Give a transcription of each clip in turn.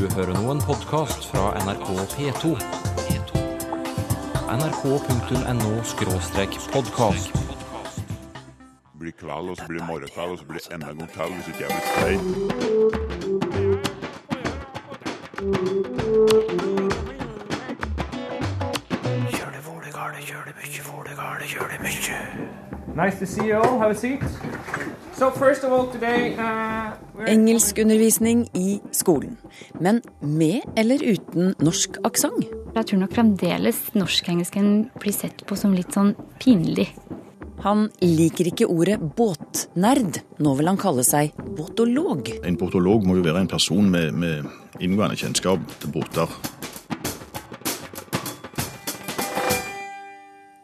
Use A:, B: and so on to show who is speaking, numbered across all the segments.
A: Du hører nå en podkast fra NRK P2. nrk.no-podkast.
B: blir kveld, og så blir det morgenkveld, og så blir det enda en gang kveld hvis ikke jeg blir stein.
C: Nice to see you all. Have a seat. So first of all today, uh,
D: Engelskundervisning i skolen. Men med eller uten norsk aksent?
E: Jeg tror nok fremdeles norsk-engelsken blir sett på som litt sånn pinlig.
D: Han liker ikke ordet båtnerd. Nå vil han kalle seg båtolog.
F: En båtolog må jo være en person med, med inngående kjennskap til båter.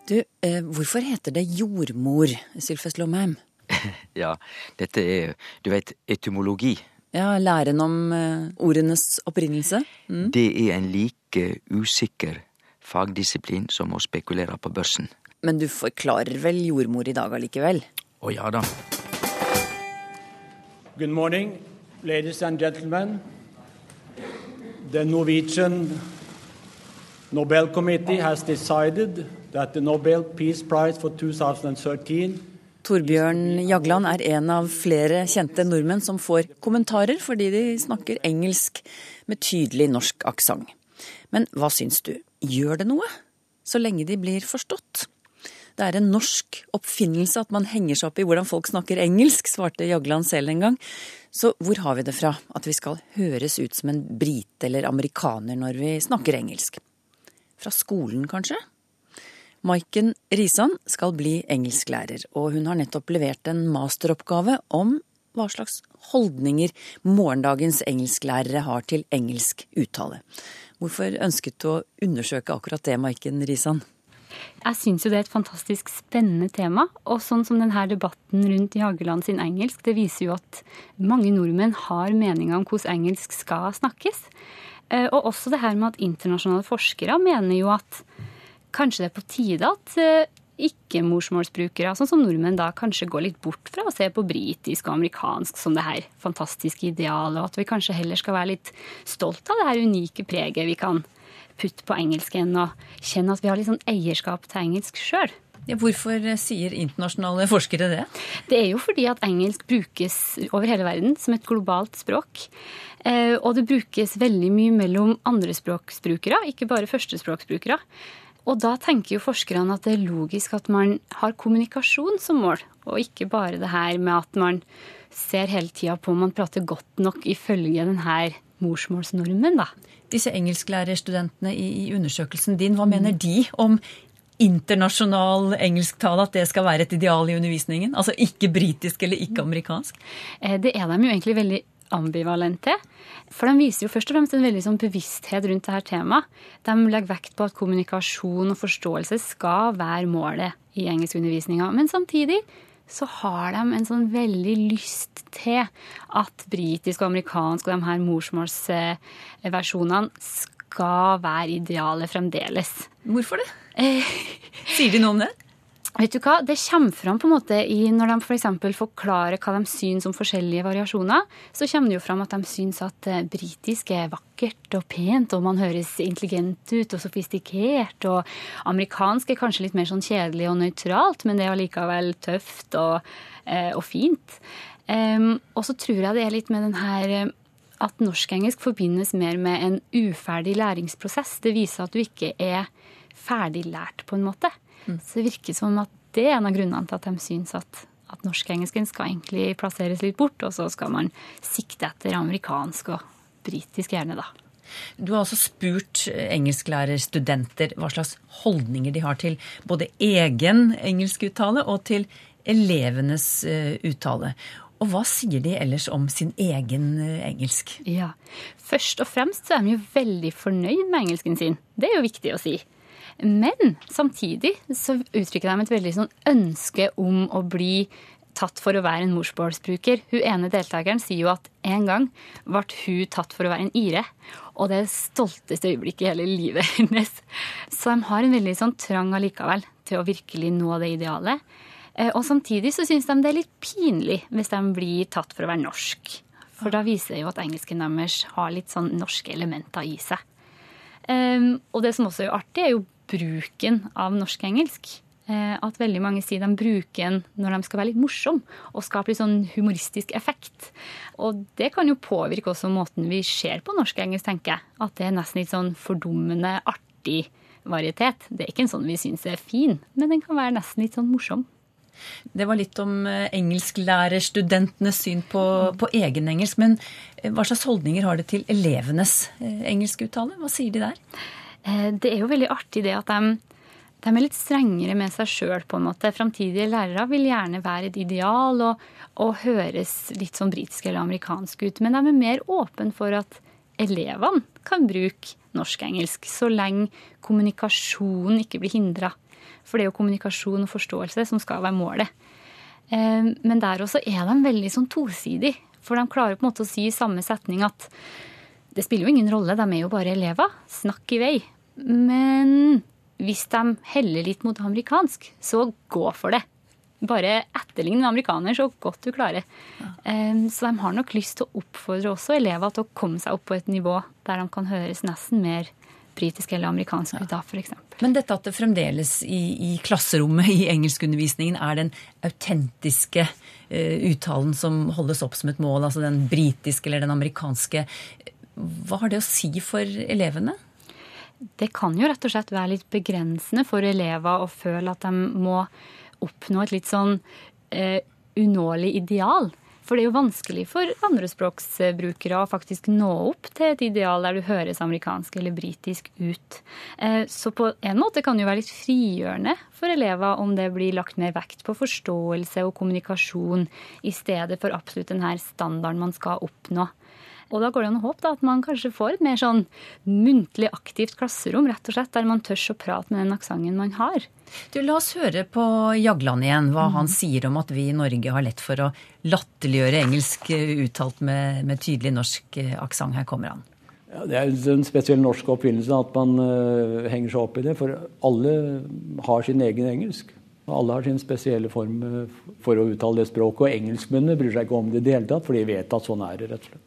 D: Du, eh, hvorfor heter det jordmor, Sylfest Lomheim?
G: Ja, dette er, du vet, etymologi.
D: Ja, læren om eh, ordenes opprinnelse? Mm.
G: Det er en like usikker fagdisiplin som å spekulere på børsen.
D: Men du forklarer vel jordmor i dag allikevel?
G: Å ja da.
C: Good morning, ladies and gentlemen. The Norwegian Nobel Committee has decided that the Nobel Peace Prize for 2013
D: Torbjørn Jagland er en av flere kjente nordmenn som får kommentarer fordi de snakker engelsk med tydelig norsk aksent. Men hva syns du, gjør det noe? Så lenge de blir forstått? Det er en norsk oppfinnelse at man henger seg opp i hvordan folk snakker engelsk, svarte Jagland selv en gang. Så hvor har vi det fra at vi skal høres ut som en brite eller amerikaner når vi snakker engelsk? Fra skolen, kanskje? Maiken Risan skal bli engelsklærer, og hun har nettopp levert en masteroppgave om hva slags holdninger morgendagens engelsklærere har til engelsk uttale. Hvorfor ønsket du å undersøke akkurat det, Maiken Risan?
E: Jeg syns jo det er et fantastisk spennende tema. Og sånn som denne debatten rundt Jageland sin engelsk, det viser jo at mange nordmenn har meninger om hvordan engelsk skal snakkes. Eh, Og også det her med at internasjonale forskere mener jo at kanskje det er på tide at eh, ikke-morsmålsbrukere, sånn som nordmenn, da kanskje går litt bort fra å se på britisk og amerikansk som det her fantastiske idealet, og at vi kanskje heller skal være litt stolt av det her unike preget vi kan putte på engelsken, og kjenne at vi har litt sånn eierskap til engelsk sjøl.
D: Ja, hvorfor sier internasjonale forskere det?
E: Det er jo fordi at engelsk brukes over hele verden som et globalt språk. Eh, Og det brukes veldig mye mellom andrespråksbrukere, ikke bare førstespråksbrukere. Og da tenker jo forskerne at det er logisk at man har kommunikasjon som mål, og ikke bare det her med at man ser hele tida på om man prater godt nok ifølge denne morsmålsnormen, da.
D: Disse engelsklærerstudentene i, i undersøkelsen din, hva mener de om internasjonal engelsktale, at det skal være et ideal i undervisningen? Altså ikke britisk eller ikke amerikansk?
E: Eh, Det er de jo egentlig veldig ambivalente. For de viser jo først og fremst en veldig sånn bevissthet rundt dette temaet. De legger vekt på at kommunikasjon og forståelse skal være målet i engelskundervisninga. Men samtidig så har de en sånn veldig lyst til at britisk og amerikansk og de her morsmålsversjonene skal være idealet fremdeles.
D: Hvorfor det? Sier de noe om det?
E: Vet du hva? Det kommer fram på en måte i når de f.eks. forklarer hva de syns om forskjellige variasjoner. Så kommer det jo fram at de syns at eh, britisk er vakkert og pent, og man høres intelligent ut og sofistikert. Og amerikansk er kanskje litt mer sånn kjedelig og nøytralt, men det er allikevel tøft og, eh, og fint. Um, og så tror jeg det er litt med den her at norsk-engelsk forbindes mer med en uferdig læringsprosess. Det viser at du ikke er ferdiglært, på en måte. Så det virker som at det er en av grunnene til at de syns at, at norsk-engelsken skal egentlig plasseres litt bort, og så skal man sikte etter amerikansk og britisk gjerne, da.
D: Du har også spurt engelsklærerstudenter hva slags holdninger de har til både egen engelskuttale og til elevenes eh, uttale. Og hva sier de ellers om sin egen eh, engelsk?
E: Ja. Først og fremst så er de jo veldig fornøyd med engelsken sin. Det er jo viktig å si. Men samtidig så uttrykker de et veldig sånn ønske om å bli tatt for å være en morsmålsbruker. Hun ene deltakeren sier jo at en gang ble hun tatt for å være en ire. Og det er det stolteste øyeblikket i hele livet hennes. Så de har en veldig sånn trang allikevel til å virkelig nå det idealet. Eh, Og samtidig så syns de det er litt pinlig hvis de blir tatt for å være norsk. For da viser det jo at engelsken deres har litt sånn norske elementer i seg. Um, og det som også er artig, er jo bruken av norsk-engelsk. Uh, at veldig mange sier de bruker den når de skal være litt morsom og skape litt sånn humoristisk effekt. Og det kan jo påvirke også måten vi ser på norsk-engelsk, tenker jeg. At det er nesten litt sånn fordummende, artig varietet. Det er ikke en sånn vi syns er fin, men den kan være nesten litt sånn morsom.
D: Det var litt om eh, engelsklærerstudentenes syn på, på egenengelsk. Men eh, hva slags holdninger har det til elevenes eh, engelskuttale? Hva sier de der?
E: Det er jo veldig artig det at de, de er litt strengere med seg sjøl, på en måte. Framtidige lærere vil gjerne være et ideal og, og høres litt sånn britisk eller amerikansk ut. Men de er mer åpne for at elevene kan bruke norsk-engelsk, så lenge kommunikasjonen ikke blir hindra. For det er jo kommunikasjon og forståelse som skal være målet. Eh, men der også er de veldig sånn tosidige. For de klarer på en måte å si i samme setning at det spiller jo ingen rolle, de er jo bare elever. Snakk i vei. Men hvis de heller litt mot amerikansk, så gå for det. Bare etterlign en amerikaner så godt du klarer. Ja. Så de har nok lyst til å oppfordre også elever til å komme seg opp på et nivå der de kan høres nesten mer britisk eller amerikansk ut da, f.eks.
D: Men dette at det fremdeles i, i klasserommet i engelskundervisningen er den autentiske uh, uttalen som holdes opp som et mål, altså den britiske eller den amerikanske, hva har det å si for elevene?
E: Det kan jo rett og slett være litt begrensende for elever å føle at de må oppnå et litt sånn eh, unåelig ideal. For det er jo vanskelig for andrespråksbrukere å faktisk nå opp til et ideal der du høres amerikansk eller britisk ut. Eh, så på en måte kan det jo være litt frigjørende for elever om det blir lagt mer vekt på forståelse og kommunikasjon i stedet for absolutt denne standarden man skal oppnå. Og da går det an å håpe da, at man kanskje får et mer sånn muntlig aktivt klasserom, rett og slett, der man tør å prate med den aksenten man har.
D: Du, La oss høre på Jagland igjen, hva mm. han sier om at vi i Norge har lett for å latterliggjøre engelsk eh, uttalt med, med tydelig norsk eh, aksent. Her kommer han.
C: Ja, det er en spesiell norsk oppfinnelse at man uh, henger seg opp i det. For alle har sin egen engelsk. Alle har sin spesielle form for å uttale det språket. Og engelskmennene bryr seg ikke om det i det hele tatt, for de vet at sånn er det, rett og slett.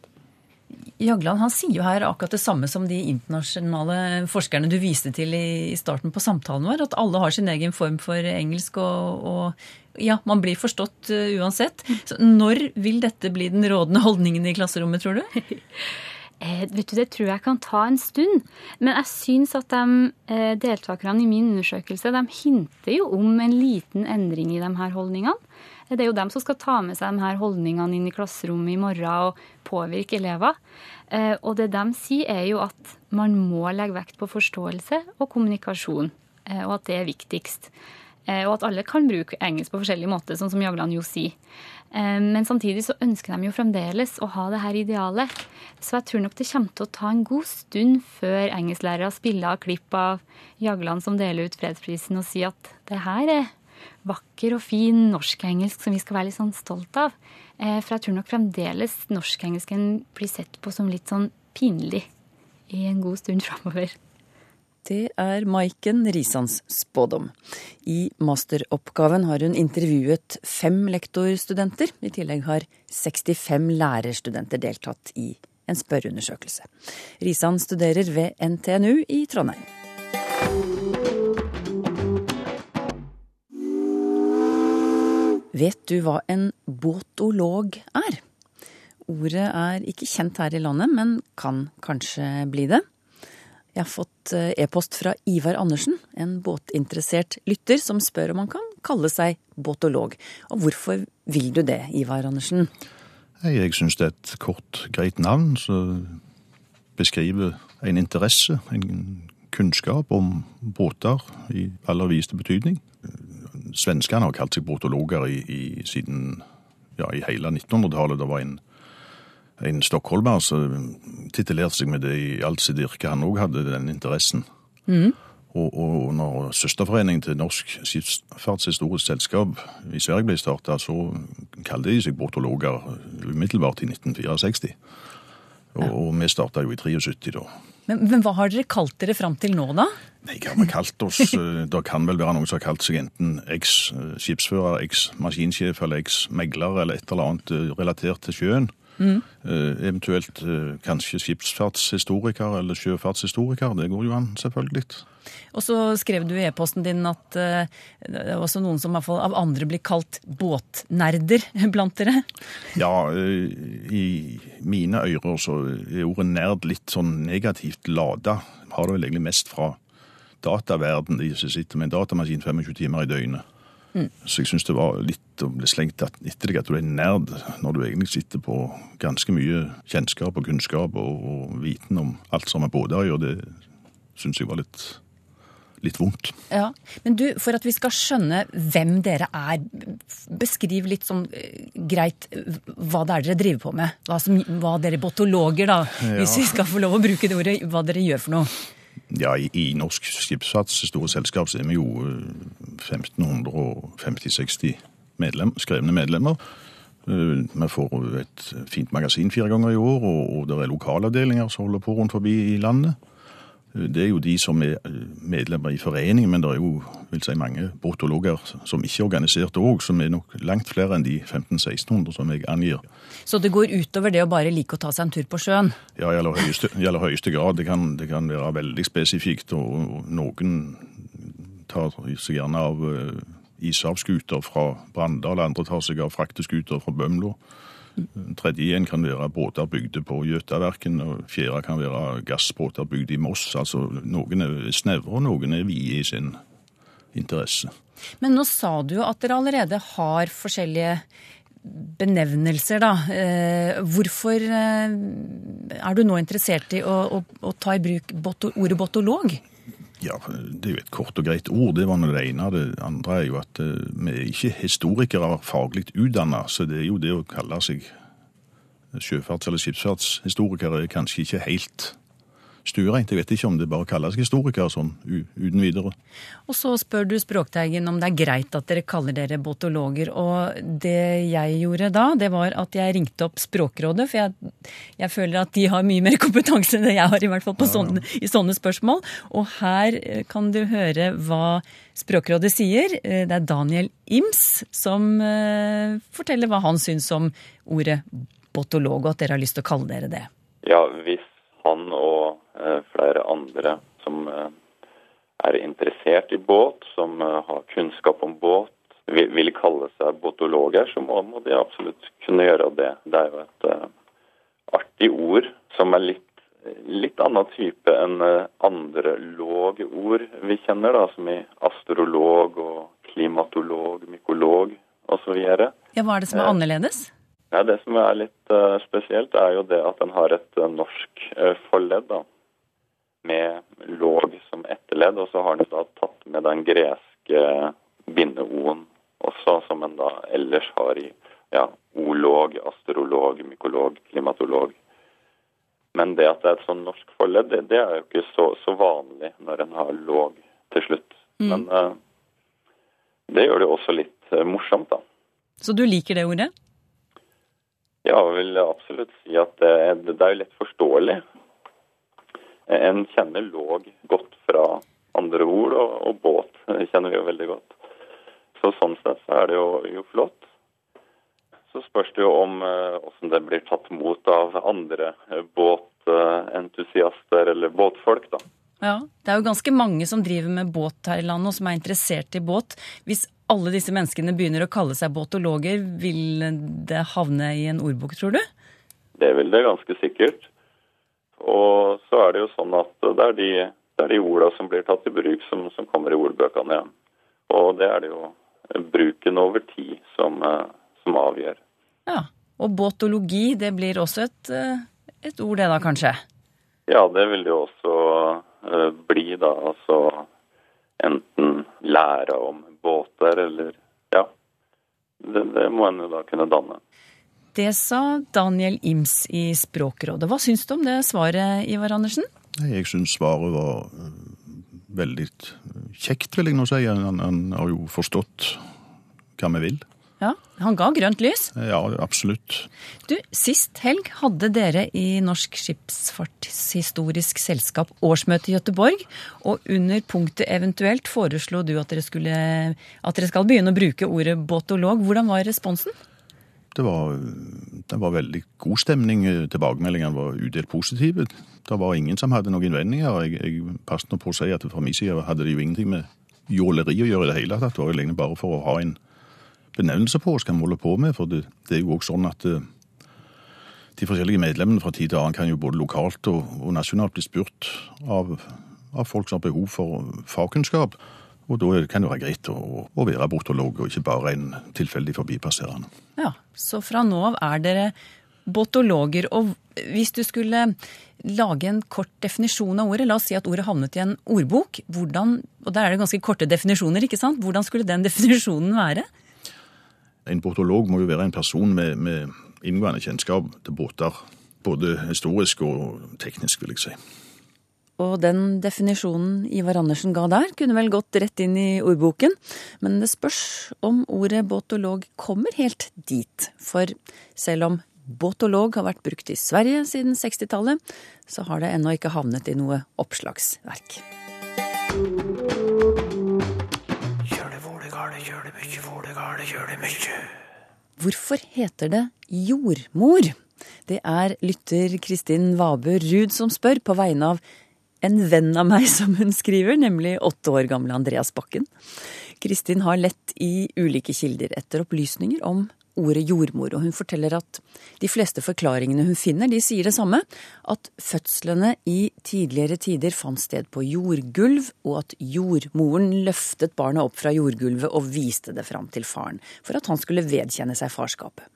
D: Jagland han sier jo her akkurat det samme som de internasjonale forskerne du viste til i starten på samtalen vår, at alle har sin egen form for engelsk, og, og ja, man blir forstått uh, uansett. Så når vil dette bli den rådende holdningen i klasserommet, tror du?
E: Eh, vet du, Det tror jeg kan ta en stund. Men jeg syns at de eh, deltakerne i min undersøkelse de hinter jo om en liten endring i de her holdningene. Det er jo dem som skal ta med seg de her holdningene inn i klasserommet i morgen og påvirke elever. Eh, og det de sier, er jo at man må legge vekt på forståelse og kommunikasjon, eh, og at det er viktigst. Eh, og at alle kan bruke engelsk på forskjellige måter, sånn som Jagland jo sier. Men samtidig så ønsker de jo fremdeles å ha det her idealet. Så jeg tror nok det kommer til å ta en god stund før engelsklærere spiller av klipp av Jagland som deler ut fredsprisen og sier at det her er vakker og fin norsk-engelsk som vi skal være litt sånn stolt av. Eh, for jeg tror nok fremdeles norsk-engelsken blir sett på som litt sånn pinlig i en god stund framover.
D: Det er Maiken Risans spådom. I masteroppgaven har hun intervjuet fem lektorstudenter. I tillegg har 65 lærerstudenter deltatt i en spørreundersøkelse. Risan studerer ved NTNU i Trondheim. Vet du hva en båtolog er? Ordet er ikke kjent her i landet, men kan kanskje bli det. Jeg har fått eh, e-post fra Ivar Andersen, en båtinteressert lytter, som spør om han kan kalle seg båtolog. Og hvorfor vil du det, Ivar Andersen?
F: Jeg syns det er et kort, greit navn som beskriver en interesse, en kunnskap om båter i aller videste betydning svenskene har kalt seg bortologer i, i, siden ja, i hele 1900-tallet. Det var en, en stockholmer som titulerte seg med det i alt sitt yrke. Han òg hadde den interessen. Mm. Og, og når søsterforeningen til Norsk Skipsfartshistorisk Selskap i Sverige ble starta, så kalte de seg bortologer umiddelbart i 1964. Og, og vi starta jo i 73 da.
D: Men, men, hva har dere kalt dere fram til nå, da?
F: Nei, hva har vi kalt oss? Eh, det kan vel være noen som har kalt seg enten eks-skipsfører, eks-maskinsjef eller eks-megler eller et eller annet eh, relatert til sjøen. Eh, eventuelt eh, kanskje skipsfartshistoriker eller sjøfartshistoriker. Det går jo an, selvfølgelig.
D: Og så skrev du i e-posten din at eh, det er også noen som av andre blir kalt båtnerder blant dere.
F: Ja, i mine ører så er ordet nerd litt sånn negativt lada. Har det vel egentlig mest fra dataverden, de som sitter med en datamaskin 25 timer i døgnet. Så jeg syns det var litt å bli slengt etter deg at du er nerd, når du egentlig sitter på ganske mye kjennskap og kunnskap og, og viten om alt som er båter og Det syns jeg var litt, litt vondt.
D: Ja, Men du, for at vi skal skjønne hvem dere er, beskriv litt sånn eh, greit eh, hva det er dere driver på med. Hva, som, hva dere botologer, da, hvis vi skal få lov å bruke det ordet, hva dere gjør for noe.
F: Ja, i, i Norsk Skipsfarts store selskap så er vi jo eh, 1550-60 medlem, skrevne medlemmer. Eh, Vi får et fint magasin fire ganger i år, og, og det er lokalavdelinger som holder på rundt forbi i landet. Eh, Det er jo de som er eh, medlemmer i foreningen, men det er jo vil si, mange botologer som ikke er organisert òg, som er nok langt flere enn de 1500-1600 som jeg angir.
D: Så det går utover det å bare like å ta seg en tur på sjøen.
F: Ja, i aller høyeste, i aller høyeste grad. Det kan, det kan være veldig spesifikt, og, noen tar seg gjerne av uh, ishavsskuter fra Brandal, andre tar seg av frakteskuter fra Bømlo. Tredje kan være båter bygde på Jøtaverken, og fjerde kan være gassbåter bygd i Moss. Altså, noen er snevre, og noen er vide i sin interesse.
D: Men nå sa du jo at dere allerede har forskjellige benevnelser, da. Eh, hvorfor eh, er du nå interessert i å, å, å ta i bruk ordet botolog?
F: Ja, det er jo et kort og greit ord. Det var nå det ene. Det andre er jo at eh, vi er ikke historikere faglig utdanna, så det er jo det å kalle seg sjøfarts- eller skipsfartshistorikere er kanskje ikke helt stuereint. Jeg vet ikke om det bare kalles historikere sånn uten videre.
D: Og så spør du Språkteigen om det er greit at dere kaller dere botologer. Og det jeg gjorde da, det var at jeg ringte opp Språkrådet, for jeg, jeg føler at de har mye mer kompetanse enn jeg har, i hvert fall på sånne, i sånne spørsmål. Og her eh, kan du høre hva Språkrådet sier. Eh, Det er Daniel Ims som eh, forteller hva han syns om ordet botolog, og at dere har lyst til å kalle dere det.
H: Ja, hvis han og eh, flere andre som eh, er interessert i båt, som eh, har kunnskap om båt, vil, kalle seg båtologer, så må, de absolutt kunne gjøre det. Det er jo et artig ord som er litt, litt annen type enn andre andre lågord vi kjenner, da, som i astrolog og klimatolog, mykolog osv.
D: Ja, Hva er det som er annerledes?
H: Ja, Det som er litt uh, spesielt, er jo det at den har et uh, norsk uh, forledd, da, med låg som etterledd. Og så har den da tatt med den greske binde-o-en også, som en da ellers har i ja, olog, astrolog, mykolog, klimatolog. Men det at det er et sånn norsk forledd, det, det er jo ikke så, så vanlig når en har låg til slutt. Men eh, det gjør det jo også litt morsomt, da.
D: Så du liker det ordet?
H: Ja, jeg vil absolutt si at det, det er jo lett forståelig. En kjenner låg godt fra andre ord, og, og båt kjenner vi jo veldig godt. Så sånn sett så er det jo, jo flott. Så spørs det jo om åssen hvordan det blir tatt mot av andre eh, båtentusiaster eller båtfolk, da.
D: Ja, Det er jo ganske mange som driver med båt her i landet, og som er interessert i båt. Hvis alle disse menneskene begynner å kalle seg båtologer, vil det havne i en ordbok, tror du?
H: Det vil det ganske sikkert. Og så er det jo sånn at det er de, det er de orda som blir tatt i bruk, som, som kommer i ordbøkene igjen. Og det er det jo bruken over tid som, eh, som avgjør.
D: Ja. Og båtologi, det blir også et, eh, et ord, det da, kanskje?
H: Ja, det vil det jo også eh, bli, da. Altså enten lære om båter, eller Ja. Det, det må en jo da kunne danne.
D: Det sa Daniel Ims i Språkrådet. Hva syns du om det svaret, Ivar Andersen?
F: Jeg syns svaret var eh, veldig kjekt, vil jeg nå si. Han, han har jo forstått hva vi vil.
D: Ja, Han ga grønt lys.
F: Ja, absolutt.
D: Du, Sist helg hadde dere i Norsk Skipsfartshistorisk Selskap årsmøte i Gøteborg. Og under punktet eventuelt foreslo du at dere, skulle, at dere skal begynne å bruke ordet båtolog. Hvordan var responsen?
F: Det var, det var veldig god stemning. Tilbakemeldingene var udelt positive. Det var ingen som hadde noen innvendinger. Jeg, jeg passet nå på å si at fra min side hadde det jo ingenting med jåleri å gjøre i det hele tatt. Det var jo egentlig bare for å ha en benevnelse på hva vi holder på med. For det, det er jo også sånn at eh, de forskjellige medlemmene fra tid til annen kan jo både lokalt og, og nasjonalt bli spurt av, av, folk som har behov for fagkunnskap. Og da kan det være greit å, å være botolog, og ikke bare en tilfeldig forbipasserende.
D: Ja, Så fra nå av er dere botologer. Og hvis du skulle lage en kort definisjon av ordet, la oss si at ordet havnet i en ordbok, hvordan, og der er det ganske korte definisjoner, ikke sant? Hvordan skulle den definisjonen være?
F: En botolog må jo være en person med, med inngående kjennskap til båter. Både historisk og teknisk, vil jeg si.
D: Og den definisjonen Ivar Andersen ga der, kunne vel gått rett inn i ordboken. Men det spørs om ordet båtolog kommer helt dit. For selv om båtolog har vært brukt i Sverige siden 60-tallet, så har det ennå ikke havnet i noe oppslagsverk. Vålegale, gjør det mye. Hvorfor heter det jordmor? Det er lytter Kristin Vabø Ruud som spør, på vegne av en venn av meg, som hun skriver, nemlig åtte år gamle Andreas Bakken. Kristin har lett i ulike kilder etter opplysninger om ordet jordmor, og hun forteller at de fleste forklaringene hun finner, de sier det samme, at fødslene i tidligere tider fant sted på jordgulv, og at jordmoren løftet barnet opp fra jordgulvet og viste det fram til faren, for at han skulle vedkjenne seg farskapet.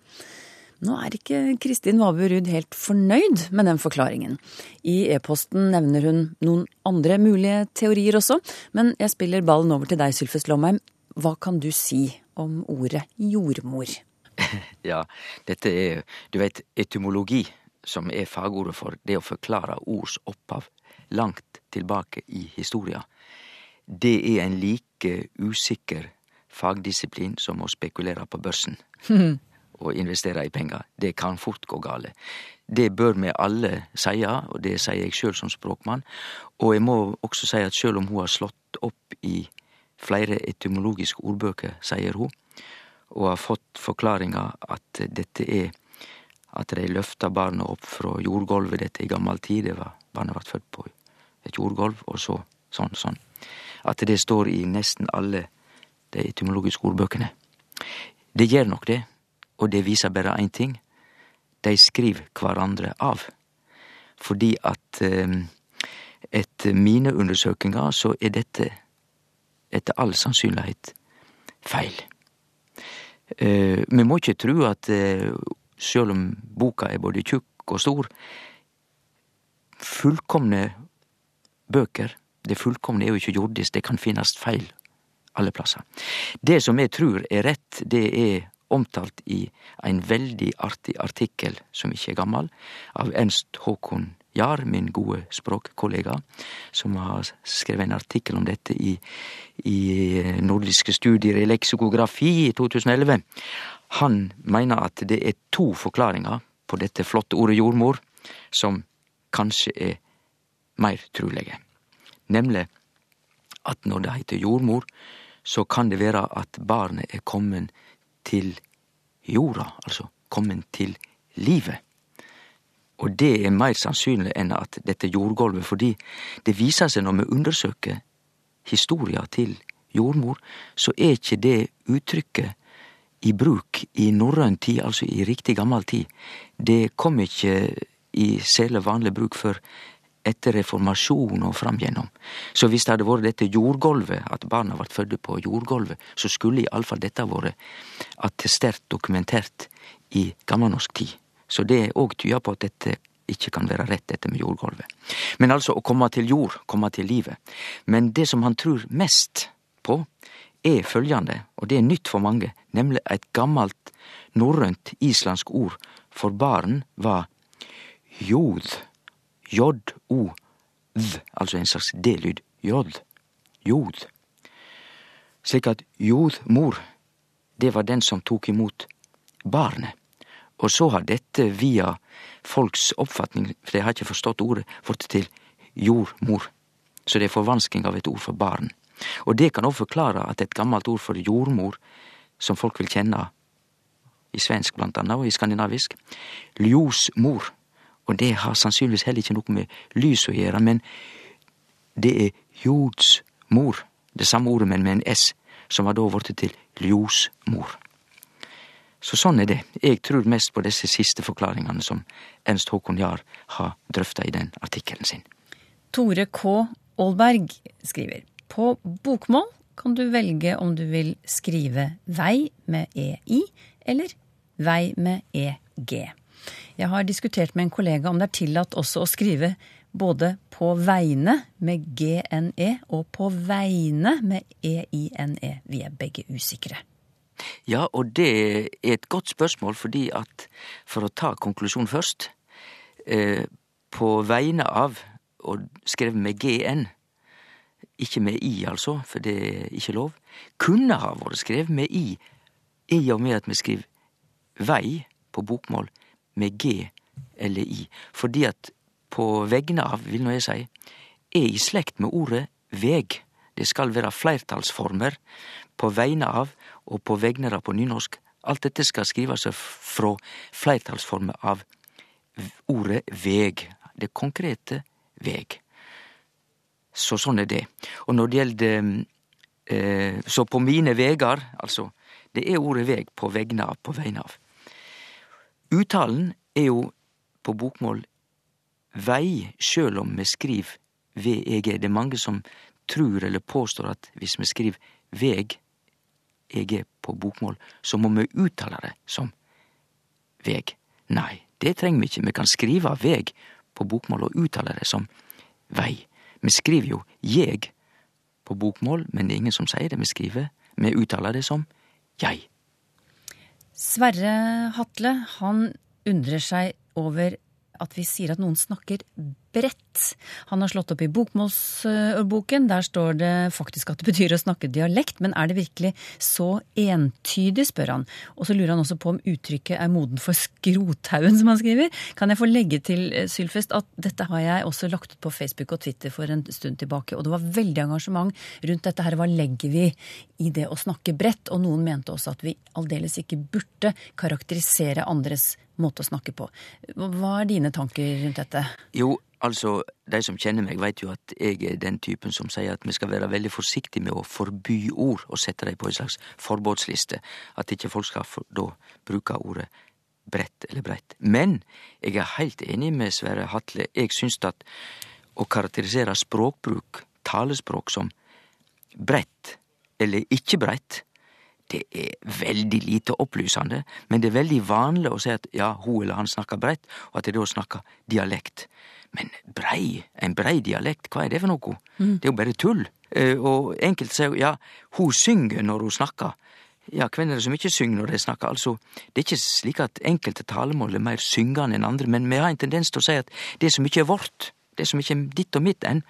D: Nå er ikke Kristin Vabø Ruud helt fornøyd med den forklaringen. I e-posten nevner hun noen andre mulige teorier også, men jeg spiller ballen over til deg, Sylfest Lomheim. Hva kan du si om ordet jordmor?
G: ja, dette er, du veit, etymologi, som er fagordet for det å forklare ords opphav langt tilbake i historia. Det er en like usikker fagdisiplin som å spekulere på børsen. og investere i penger. Det kan fort gå gale. Det bør vi alle seie, og det sier jeg sjøl som språkmann. Og jeg må også si at sjøl om hun har slått opp i flere etymologiske ordbøker, sier hun, og har fått forklaringa at dette er at de løfta barna opp fra jordgolvet. Dette i gammel tid. Det var, barnet ble født på et jordgolv, og så sånn, sånn. At det står i nesten alle de etymologiske ordbøkene. Det gjør nok det, og det viser bare én ting. De skriver hverandre av. Fordi at eh, etter mine undersøkelser så er dette etter all sannsynlighet feil. Vi må ikke tru at uh, sjøl om boka er både tjukk og stor, fullkomne bøker, det fullkomne er jo ikke jordisk, det kan finnes feil alle plasser. Det som jeg tror er rett, det er omtalt i en veldig artig artikkel, som ikke er gammel, av Ernst Håkon Jahr, min gode språkkollega, som har skrevet en artikkel om dette i, i nordiske studier i leksikografi i 2011. Han mener at det er to forklaringer på dette flotte ordet jordmor som kanskje er meir trulige. Nemlig at når det heter jordmor, så kan det være at barnet er kommet til jorda, altså kommet til livet. Og det er meir sannsynlig enn at dette jordgolvet, fordi det viser seg når vi undersøker historia til jordmor, så er ikkje det uttrykket i bruk i norrøn tid, altså i riktig gammel tid. Det kom ikkje i særleg vanleg bruk før etter reformasjon og fram gjennom. Så hvis det hadde vært dette jordgolvet, at barna ble fødde på jordgolvet, så skulle iallfall dette vært attestert, dokumentert, i gammelnorsk tid. Så det òg tyder på at dette ikke kan være rett, dette med jordgolvet. Men altså å komme til jord, komme til livet. Men det som han tror mest på, er følgende, og det er nytt for mange, nemlig et gammelt norrønt islandsk ord for barn var jod. J-o-v, altså en slags D-lyd. jod, Jod. Slik at jodmor, det var den som tok imot barnet. Og så har dette via folks oppfatning, for de har ikke forstått ordet, fått til jordmor. Så det er forvansking av et ord for barn. Og det kan òg forklare at et gammelt ord for jordmor, som folk vil kjenne i svensk blant annet, og i skandinavisk. Ljosmor. Og det har sannsynligvis heller ikke noe med lys å gjøre, men det er jordsmor. Det samme ordet, men med en S, som har da blitt til ljosmor. Så sånn er det. Jeg tror mest på disse siste forklaringene som Ernst Håkon Jahr har drøfta i den artikkelen sin.
D: Tore K. Aalberg skriver på bokmål kan du velge om du vil skrive vei med EI eller vei med EG. Jeg har diskutert med en kollega om det er tillatt også å skrive både på vegne med GNE og på vegne med EINE. Vi er begge usikre.
G: Ja, og det er et godt spørsmål, fordi at for å ta konklusjonen først eh, På vegne av, og skrevet med GN, ikke med I altså, for det er ikke lov, kunne ha vært skrevet med I, i og med at vi skriver vei på bokmål med G eller I. Fordi at på vegne av, vil nå jeg si, er i slekt med ordet veg. Det skal være flertallsformer på vegne av og på vegner av på nynorsk. Alt dette skal skrivast frå fleirtalsformer av ordet veg. Det konkrete veg. Så sånn er det. Og når det gjelder eh, Så på mine vegar, altså, det er ordet veg på vegne av, på vegne av. Uttalen er jo på bokmål vei, sjøl om vi skriver VEG. Det er mange som trur eller påstår at hvis vi skriver veg, EG, på bokmål, så må vi uttale det som veg. Nei, det treng vi ikke. Vi kan skrive veg på bokmål og uttale det som vei. Vi skriver jo jeg på bokmål, men det er ingen som sier det. Vi skriver, me uttaler det som jeg.
D: Sverre Hatle, han undrer seg over at vi sier at noen snakker bredt. Han har slått opp i bokmålsboken. Der står det faktisk at det betyr å snakke dialekt, men er det virkelig så entydig, spør han. Og så lurer han også på om uttrykket er moden for skrothaugen, som han skriver. Kan jeg få legge til, eh, Sylfest, at dette har jeg også lagt ut på Facebook og Twitter for en stund tilbake, og det var veldig engasjement rundt dette her. Hva legger vi i det å snakke bredt? Og noen mente også at vi aldeles ikke burde karakterisere andres måte å snakke på. Hva er dine tanker rundt dette?
G: Jo, altså, de som kjenner meg, veit jo at jeg er den typen som sier at vi skal være veldig forsiktige med å forby ord og sette dem på en slags forbudsliste. At ikke folk skal for, da bruke ordet bredt eller breit. Men jeg er helt enig med Sverre Hatle. Jeg syns at å karakterisere språkbruk, talespråk, som brett eller ikke bredt, det er veldig lite opplysende, men det er veldig vanlig å si at ja, hun eller han snakker bredt, og at de da snakker dialekt. Men brei, en brei dialekt, hva er det for noe? Mm. Det er jo bare tull. Eh, og enkelte sier ja, hun synger når hun snakker. Ja, hvem er det som ikke synger når de snakker? Altså, det er ikke slik at enkelte talemål er mer syngende enn andre, men vi har en tendens til å si at det som ikke er vårt, det som ikke er ditt og mitt enn,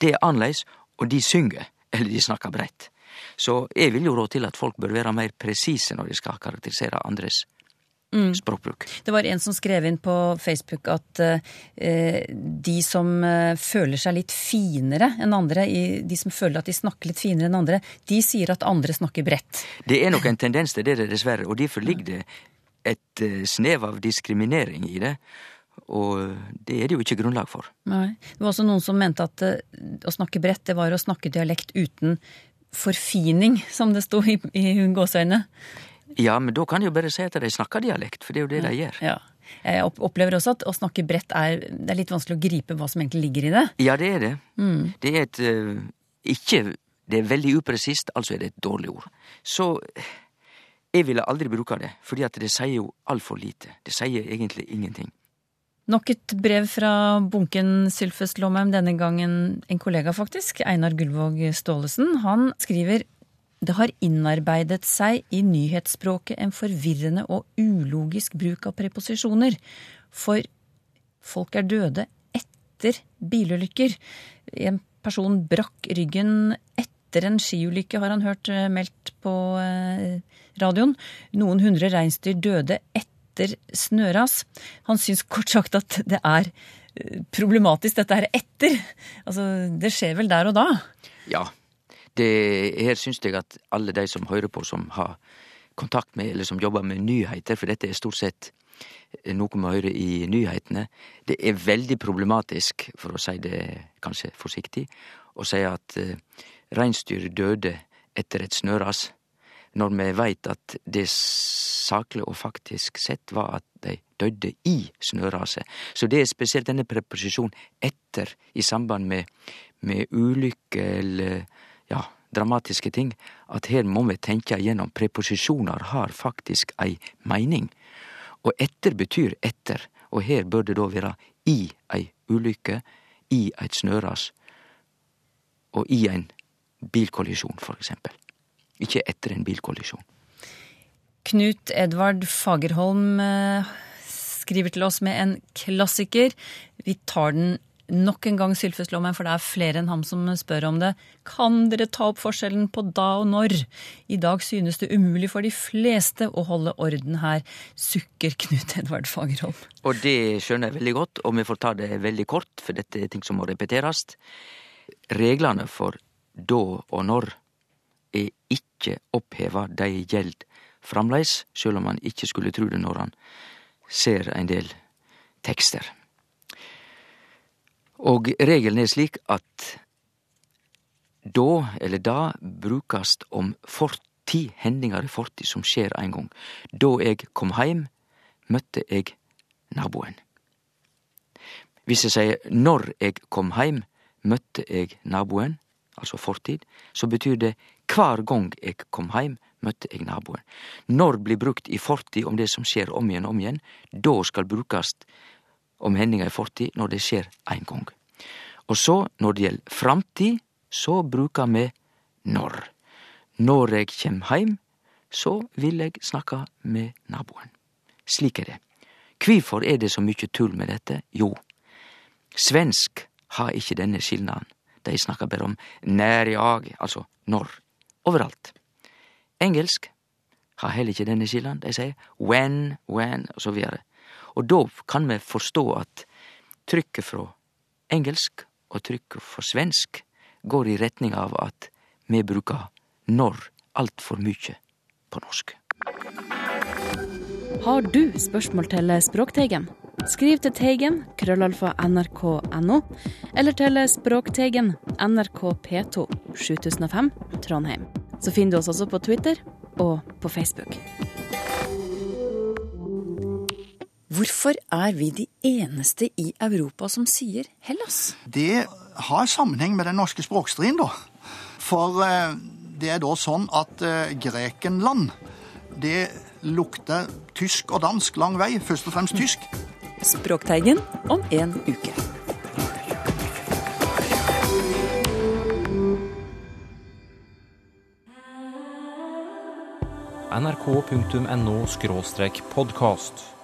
G: det er annerledes, og de synger, eller de snakker breitt. Så jeg vil jo rå til at folk bør være mer presise når de skal karakterisere andres mm. språkbruk.
D: Det var en som skrev inn på Facebook at uh, de som uh, føler seg litt finere enn andre, de som føler at de snakker litt finere enn andre, de sier at andre snakker bredt.
G: Det er nok en tendens til det, dessverre, og derfor ligger det et uh, snev av diskriminering i det. Og det er det jo ikke grunnlag for.
D: Nei. Det var også noen som mente at å snakke bredt, det var å snakke dialekt uten forfining, som det sto i, i gåseøynene.
G: Ja, men da kan de jo bare si at de snakker dialekt, for det er jo det de gjør.
D: Ja. Jeg opplever også at å snakke bredt er, det er litt vanskelig å gripe hva som egentlig ligger i det.
G: Ja, det er det. Mm. Det er et uh, ikke Det er veldig upresist, altså er det et dårlig ord. Så jeg ville aldri bruke det, fordi at det sier jo altfor lite. Det sier egentlig ingenting.
D: Nok et brev fra bunken Sylfest Lomheim, denne gangen en kollega faktisk, Einar Gullvåg Staalesen. Han skriver det har innarbeidet seg i nyhetsspråket en forvirrende og ulogisk bruk av preposisjoner. For folk er døde etter bilulykker. En person brakk ryggen etter en skiulykke, har han hørt eh, meldt på eh, radioen. Noen hundre reinsdyr døde etter snøras. Han syns kort sagt at det er eh, problematisk dette her etter. Altså, det skjer vel der og da?
G: Ja. Det, her syns jeg at alle de som hører på, som har kontakt med, eller som jobber med nyheter, for dette er stort sett noe vi hører i nyhetene. Det er veldig problematisk, for å si det kanskje forsiktig, å si at uh, reinsdyr døde etter et snøras, når vi veit at det saklig og faktisk sett var at de døde i snøraset. Så det er spesielt denne preposisjonen etter i samband med, med ulykke eller dramatiske ting, at her må vi tenke gjennom Preposisjoner har faktisk ei meining. Og etter betyr etter, og her bør det da være i ei ulykke, i eit snøras, og i ein bilkollisjon, for eksempel. Ikke etter en bilkollisjon.
D: Knut Edvard Fagerholm eh, skriver til oss med en klassiker. Vi tar den nok en gang, Sylfest Lomheim, for det er flere enn ham som spør om det. Kan dere ta opp forskjellen på da og når? I dag synes det umulig for de fleste å holde orden her, sukker Knut Edvard Fagerholm.
G: Og det skjønner jeg veldig godt, og vi får ta det veldig kort, for dette er ting som må repeteres. Reglene for da og når er ikke oppheva, de gjeld framleis, sjøl om man ikke skulle tru det når han ser en del tekster. Og regelen er slik at da eller da brukast om fortid, hendingar i fortid som skjer ein gong. Da eg kom heim, møtte eg naboen. Hvis eg sier når eg kom heim, møtte eg naboen, altså fortid, så betyr det kvar gong eg kom heim, møtte eg naboen. Når blir brukt i fortid om det som skjer om igjen og om igjen, da skal brukast om hendinga i fortid når det skjer ein gong. Og så, når det gjeld framtid, så brukar me når. Når eg kjem heim, så vil eg snakke med naboen. Slik er det. Kvifor er det så mykje tull med dette? Jo, svensk har ikkje denne skilnaden. Dei snakkar berre om nær jag, altså når, overalt. Engelsk har heller ikkje denne skilnaden. Dei seier when, when, og så vidare. Og da kan vi forstå at trykket frå engelsk og trykket frå svensk går i retning av at vi bruker når altfor mykje på norsk.
I: Har du spørsmål til Språkteigen? Skriv til Teigen, krøllalfa nrk.no, eller til Språkteigen, NRK P2, 7005, Trondheim. Så finner du oss også på Twitter og på Facebook.
D: Hvorfor er vi de eneste i Europa som sier Hellas?
J: Det har sammenheng med den norske språkstriden, da. For eh, det er da sånn at eh, Grekenland, det lukter tysk og dansk lang vei. Først og fremst tysk.
D: Språkteigen om en uke.
A: nrk.no podkast.